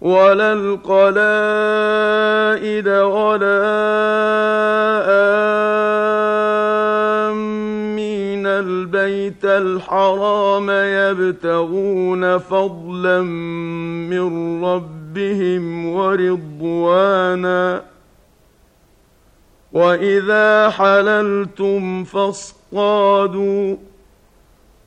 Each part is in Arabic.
ولا القلائد ولا آمين البيت الحرام يبتغون فضلا من ربهم ورضوانا. وإذا حللتم فاصطادوا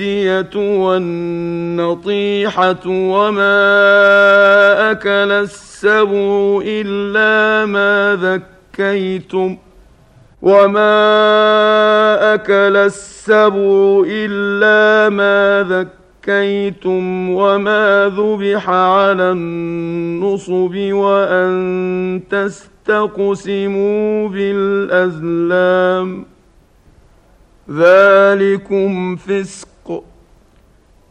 والمتردية والنطيحة وما أكل السبع إلا ما ذكيتم وما أكل السبع إلا ما ذكيتم وما ذبح على النصب وأن تستقيموا تقسموا بالأزلام. ذلكم فسق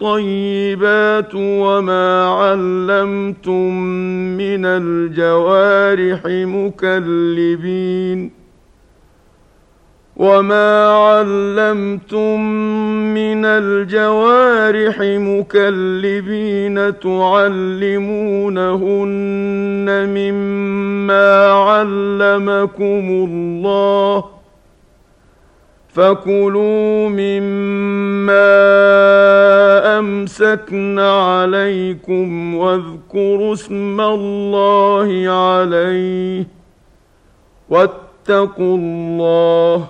الطيبات وما علمتم من الجوارح مكلبين وما علمتم من الجوارح مكلبين تعلمونهن مما علمكم الله فكلوا مما امسكن عليكم واذكروا اسم الله عليه واتقوا الله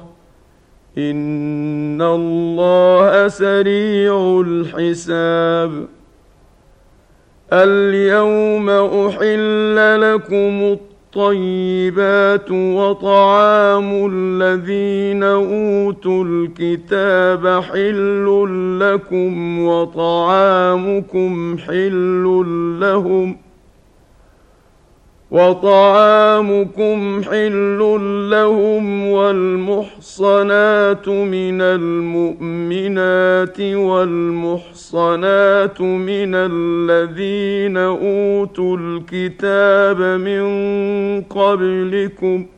ان الله سريع الحساب اليوم احل لكم الطيبات وطعام الذين أوتوا الكتاب حل لكم وطعامكم حل لهم وطعامكم حل لهم والمحصنات من المؤمنات والمحصنات من الذين أوتوا الكتاب من قبلكم ۖ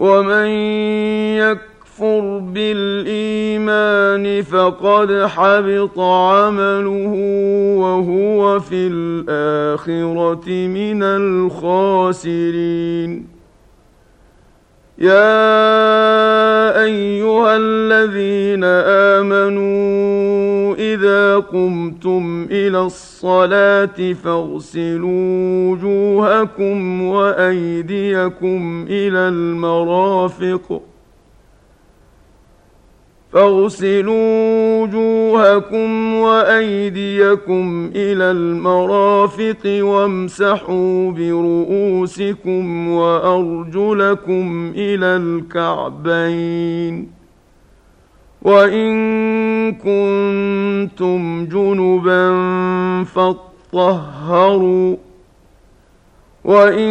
ومن يكفر بالايمان فقد حبط عمله وهو في الاخره من الخاسرين يا أيها الذين آمنوا إذا قمتم إلى الصلاة فاغسلوا وجوهكم وأيديكم إلى المرافق فاغسلوا وجوهكم وأيديكم إلى المرافق وامسحوا برؤوسكم وأرجلكم إلى الكعبين وإن كنتم جنبا فاطهروا وإن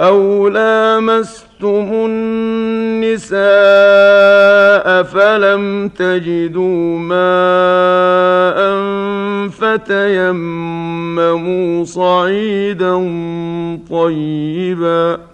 أو لامستم النساء فلم تجدوا ماء فتيمموا صعيدا طيبا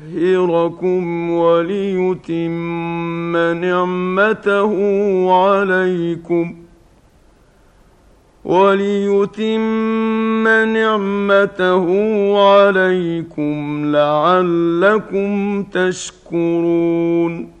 ليطهركم وليتم نعمته عليكم وليتم نعمته عليكم لعلكم تشكرون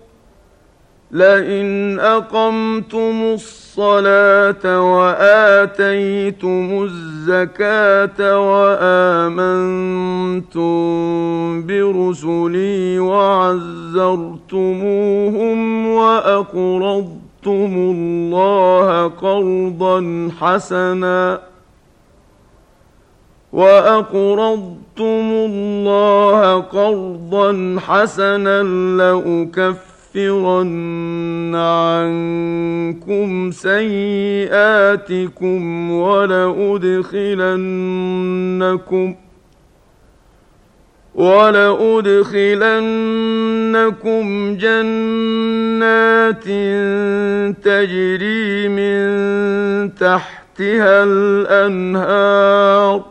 لئن أقمتم الصلاة وآتيتم الزكاة وآمنتم برسلي وعزرتموهم وأقرضتم الله قرضا حسنا وأقرضتم الله قرضا حسنا لاكفر لأكفرن عنكم سيئاتكم ولأدخلنكم ولأدخلنكم جنات تجري من تحتها الأنهار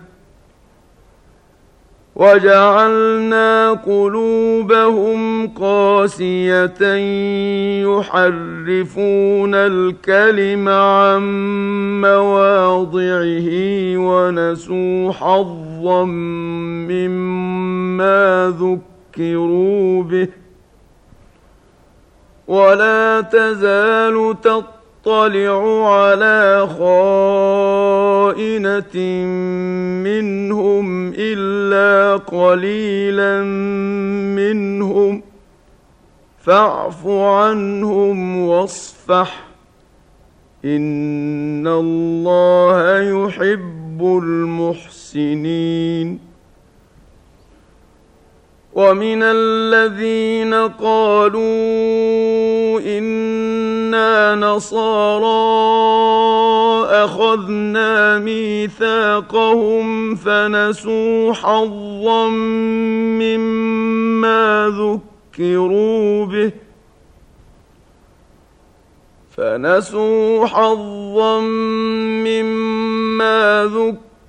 وجعلنا قلوبهم قاسية يحرفون الكلم عن مواضعه ونسوا حظا مما ذكروا به. ولا تزال تطلع يطلع على خائنة منهم إلا قليلا منهم. فاعف عنهم واصفح. إن الله يحب المحسنين. ومن الذين قالوا أنا نصارى اخذنا ميثاقهم فنسوا حظا مما ذكروا به فنسوا حظا مما ذكروا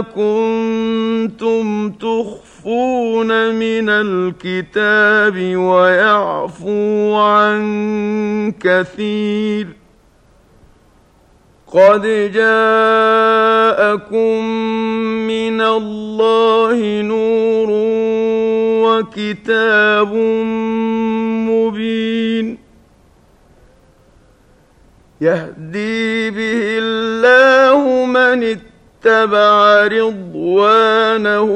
كنتم تخفون من الكتاب ويعفو عن كثير قد جاءكم من الله نور وكتاب مبين يهدي به الله من اتبع رضوانه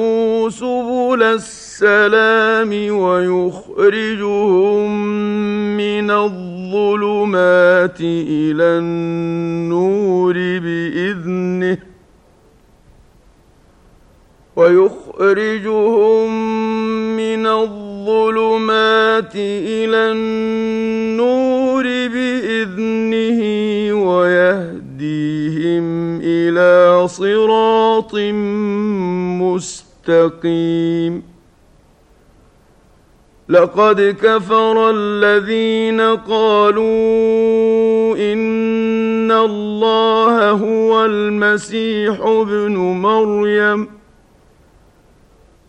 سبل السلام ويخرجهم من الظلمات إلى النور بإذنه ويخرجهم من الظلمات إلى النور بإذنه ويهديهم إلى صراط مستقيم. لقد كفر الذين قالوا إن الله هو المسيح ابن مريم.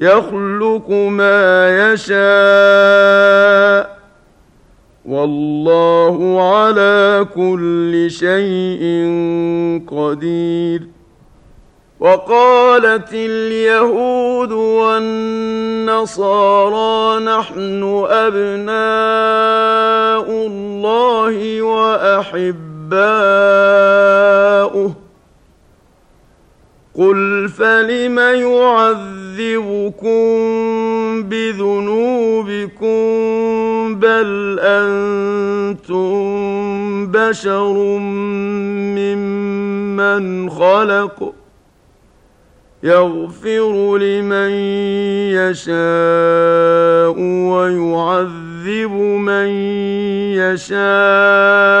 يخلق ما يشاء والله على كل شيء قدير. وقالت اليهود والنصارى نحن أبناء الله وأحباؤه. قل فلم يعذبكم بذنوبكم بل أنتم بشر ممن خلق يغفر لمن يشاء ويعذب من يشاء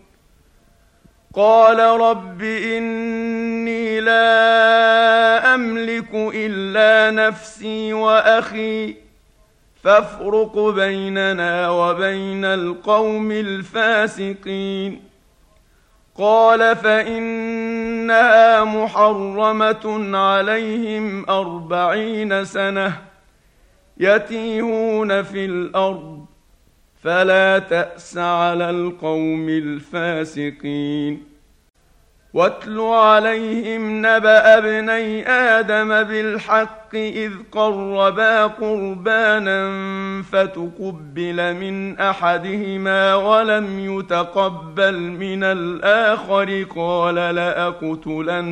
قال رب إني لا أملك إلا نفسي وأخي فافرق بيننا وبين القوم الفاسقين. قال فإنها محرمة عليهم أربعين سنة يتيهون في الأرض فلا تأس على القوم الفاسقين. واتل عليهم نبأ ابني آدم بالحق إذ قربا قربانا فتقبل من أحدهما ولم يتقبل من الآخر. قال لأقتلنك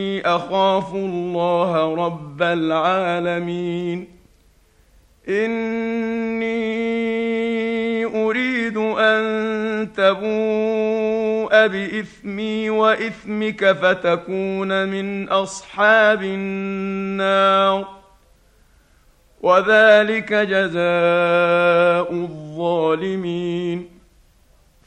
أخاف الله رب العالمين. إني أريد أن تبوء بإثمي وإثمك فتكون من أصحاب النار. وذلك جزاء الظالمين.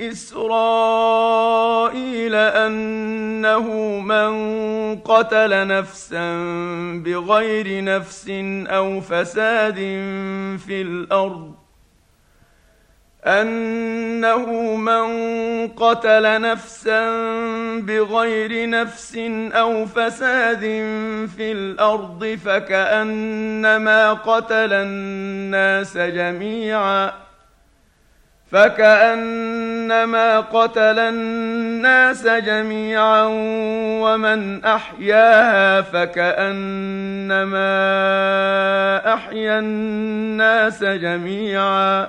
إسرائيل أنه من قتل نفسا بغير نفس أو فساد في الأرض أنه من قتل نفسا بغير نفس أو فساد في الأرض فكأنما قتل الناس جميعا. فكأنما قتل الناس جميعا ومن أحياها فكأنما أحيا الناس جميعا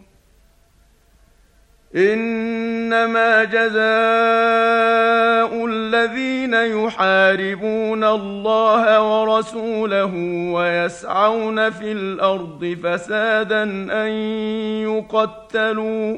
إنما جزاء الذين يحاربون الله ورسوله ويسعون في الأرض فسادا أن يقتلوا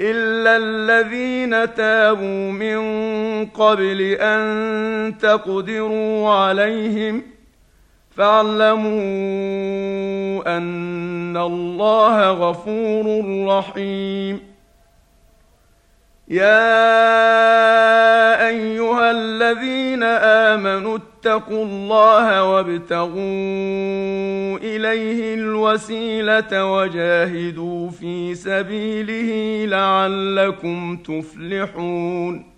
الا الذين تابوا من قبل ان تقدروا عليهم فاعلموا ان الله غفور رحيم. يا ايها الذين امنوا اتقوا الله وابتغوا إليه الوسيلة وجاهدوا في سبيله لعلكم تفلحون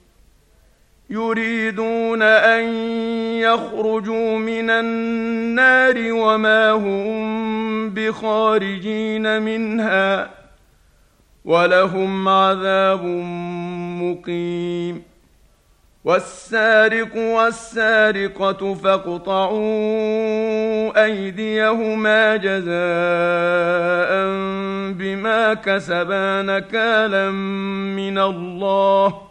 يريدون أن يخرجوا من النار وما هم بخارجين منها ولهم عذاب مقيم. والسارق والسارقة فاقطعوا أيديهما جزاء بما كسبا نكالا من الله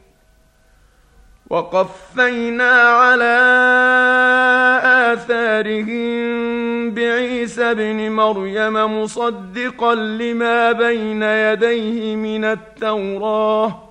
وقفينا على آثارهم بعيسى ابن مريم مصدقا لما بين يديه من التوراه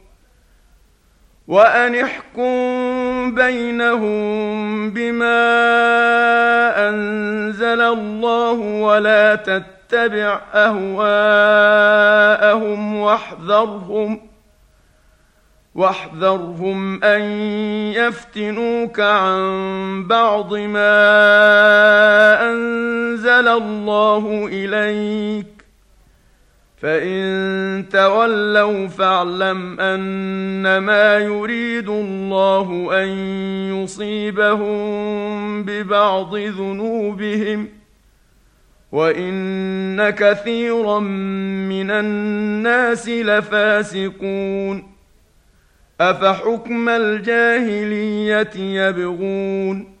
وأن احكم بينهم بما أنزل الله ولا تتبع أهواءهم واحذرهم واحذرهم أن يفتنوك عن بعض ما أنزل الله إليك فان تولوا فاعلم انما يريد الله ان يصيبهم ببعض ذنوبهم وان كثيرا من الناس لفاسقون افحكم الجاهليه يبغون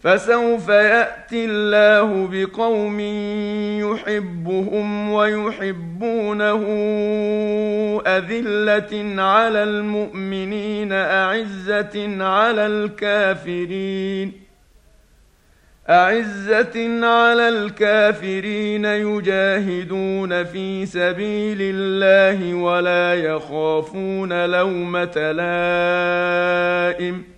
فسوف يأتي الله بقوم يحبهم ويحبونه أذلة على المؤمنين أعزة على الكافرين. أعزة على الكافرين يجاهدون في سبيل الله ولا يخافون لومة لائم.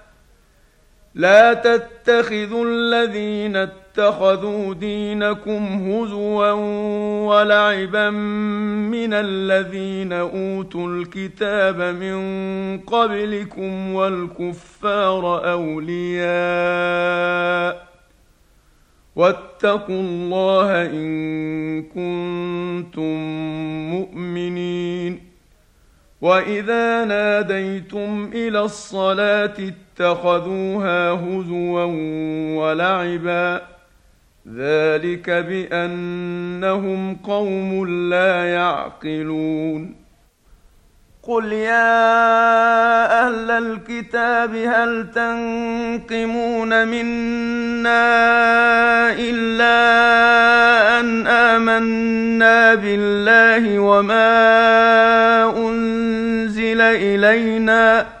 لا تتخذوا الذين اتخذوا دينكم هزوا ولعبا من الذين أوتوا الكتاب من قبلكم والكفار أولياء واتقوا الله إن كنتم مؤمنين وإذا ناديتم إلى الصلاة اتخذوها هزوا ولعبا. ذلك بأنهم قوم لا يعقلون. قل يا أهل الكتاب هل تنقمون منا إلا أن آمنا بالله وما أنزل إلينا؟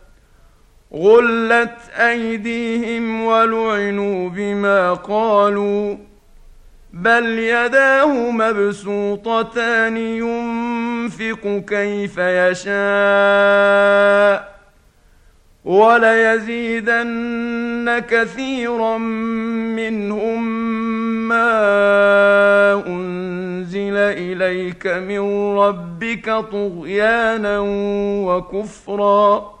غلت أيديهم ولعنوا بما قالوا بل يداه مبسوطتان ينفق كيف يشاء وليزيدن كثيرا منهم ما أنزل إليك من ربك طغيانا وكفرا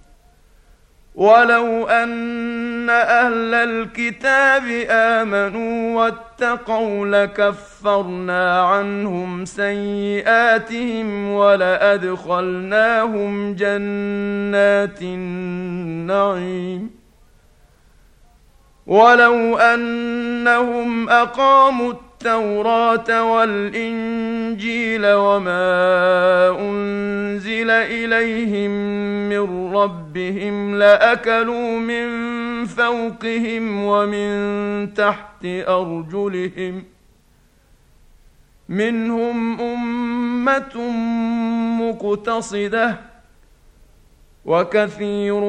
ولو ان أهل الكتاب امنوا واتقوا لكفرنا عنهم سيئاتهم ولادخلناهم جنات النعيم ولو انهم اقاموا التوراه والإنجيل وما أنزل إليهم من ربهم لأكلوا من فوقهم ومن تحت أرجلهم منهم أمة مقتصدة وكثير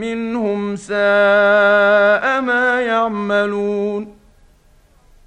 منهم ساء ما يعملون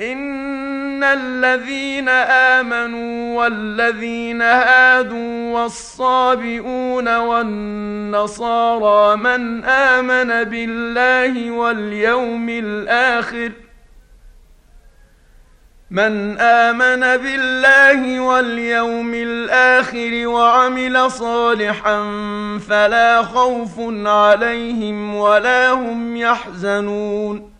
ان الذين امنوا والذين هادوا والصابئون والنصارى من امن بالله واليوم الآخر من امن بالله واليوم الآخر وعمل صالحا فلا خوف عليهم ولا هم يحزنون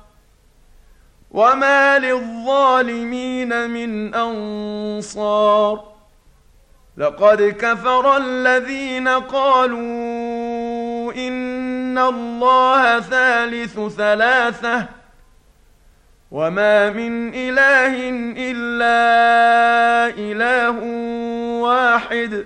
وما للظالمين من انصار لقد كفر الذين قالوا ان الله ثالث ثلاثة وما من اله الا اله واحد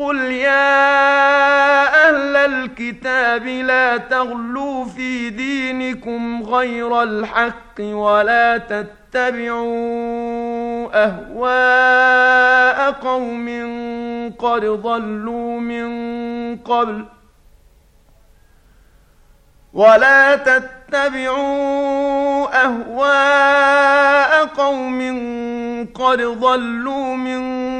قل يا أهل الكتاب لا تغلوا في دينكم غير الحق ولا تتبعوا اهواء قوم قد ضلوا من قبل ولا تتبعوا اهواء قوم قد ضلوا من قبل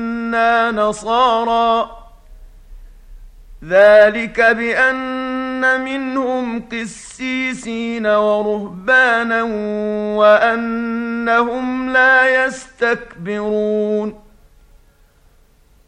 أنا نصارى ذلك بأن منهم قسيسين ورهبانا وأنهم لا يستكبرون.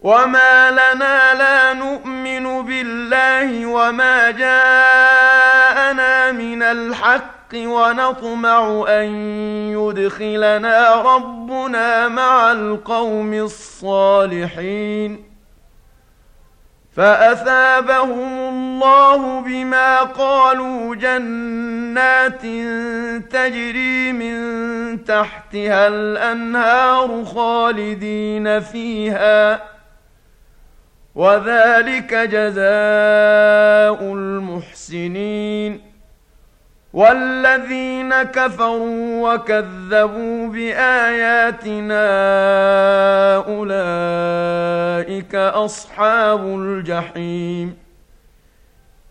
وما لنا لا نؤمن بالله وما جاءنا من الحق ونطمع ان يدخلنا ربنا مع القوم الصالحين فاثابهم الله بما قالوا جنات تجري من تحتها الانهار خالدين فيها وذلك جزاء المحسنين والذين كفروا وكذبوا بآياتنا أولئك أصحاب الجحيم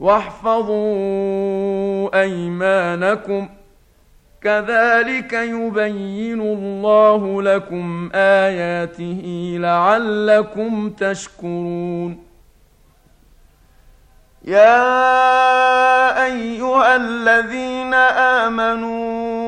واحفظوا أيمانكم. كذلك يبين الله لكم آياته لعلكم تشكرون. يا أيها الذين آمنوا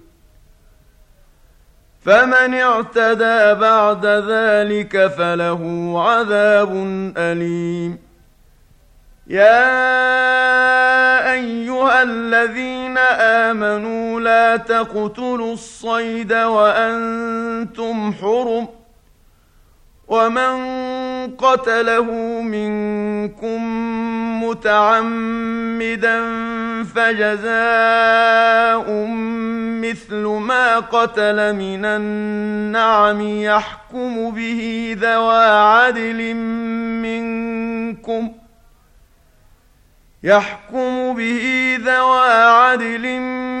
فمن اعتدى بعد ذلك فله عذاب أليم. يا أيها الذين آمنوا لا تقتلوا الصيد وأنتم حرم ومن قتله منكم متعمدا فجزاء مثل ما قتل من النعم يحكم به ذوى عدل منكم يحكم به ذوى عدل منكم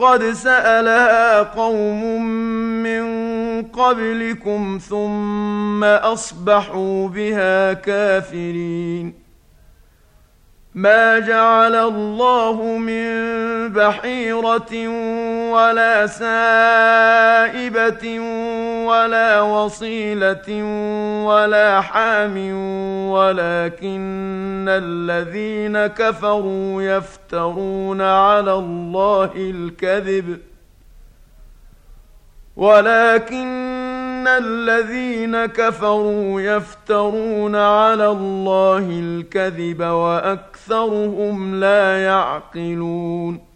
قد سالها قوم من قبلكم ثم اصبحوا بها كافرين ما جعل الله من بحيره ولا سائبه ولا وصيلة ولا حام ولكن الذين كفروا يفترون على الله الكذب. ولكن الذين كفروا يفترون على الله الكذب وأكثرهم لا يعقلون.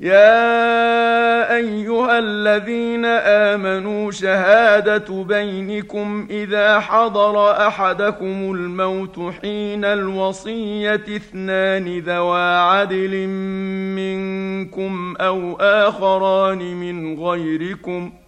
يا أيها الذين آمنوا شهادة بينكم إذا حضر أحدكم الموت حين الوصية اثنان ذوا عدل منكم أو آخران من غيركم ۖ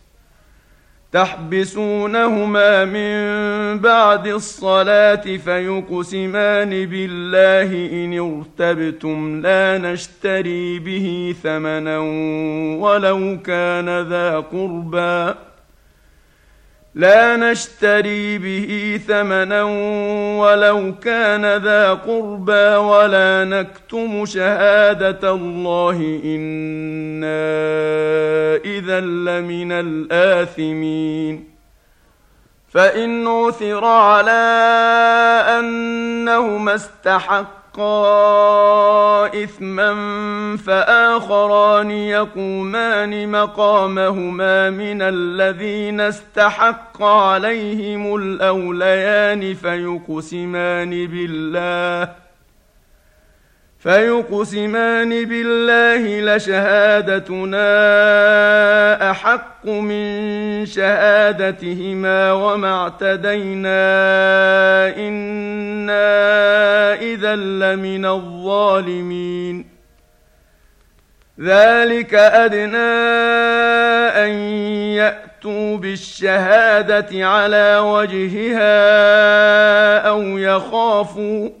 تحبسونهما من بعد الصلاة فيقسمان بالله إن ارتبتم لا نشتري به ثمنا ولو كان ذا قربى. لا نشتري به ثمنا ولو كان ذا قربى ولا نكتم شهادة الله. إنا إذا لمن الآثمين. فإن عثر على أنهما استحق يلقى إثما فآخران يقومان مقامهما من الذين استحق عليهم الأوليان فيقسمان بالله فيقسمان بالله لشهادتنا أحق من شهادتهما وما اعتدينا إنا إذا لمن الظالمين. ذلك أدنى أن يأتوا بالشهادة على وجهها أو يخافوا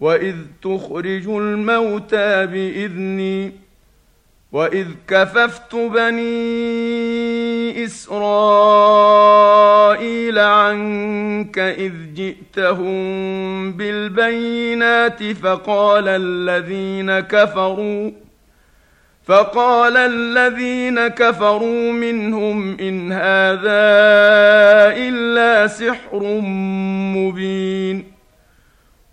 واذ تخرج الموتى باذني واذ كففت بني اسرائيل عنك اذ جئتهم بالبينات فقال الذين كفروا فقال الذين كفروا منهم ان هذا الا سحر مبين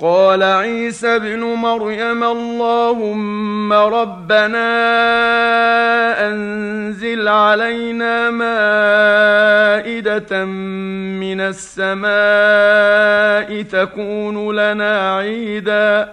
قال عيسى ابن مريم اللهم ربنا أنزل علينا مائدة من السماء تكون لنا عيدا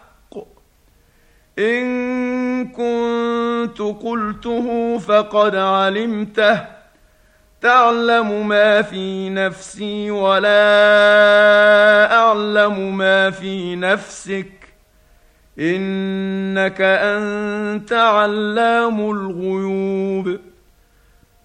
إن كنت قلته فقد علمته. تعلم ما في نفسي ولا أعلم ما في نفسك. إنك أنت علام الغيوب.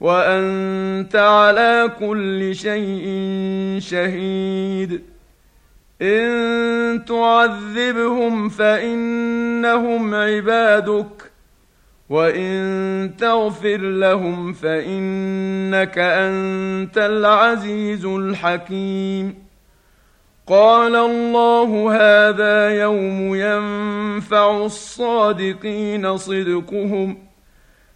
وأنت على كل شيء شهيد. إن تعذبهم فإنهم عبادك وإن تغفر لهم فإنك أنت العزيز الحكيم. قال الله هذا يوم ينفع الصادقين صدقهم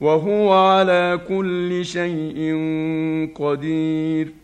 وهو على كل شيء قدير.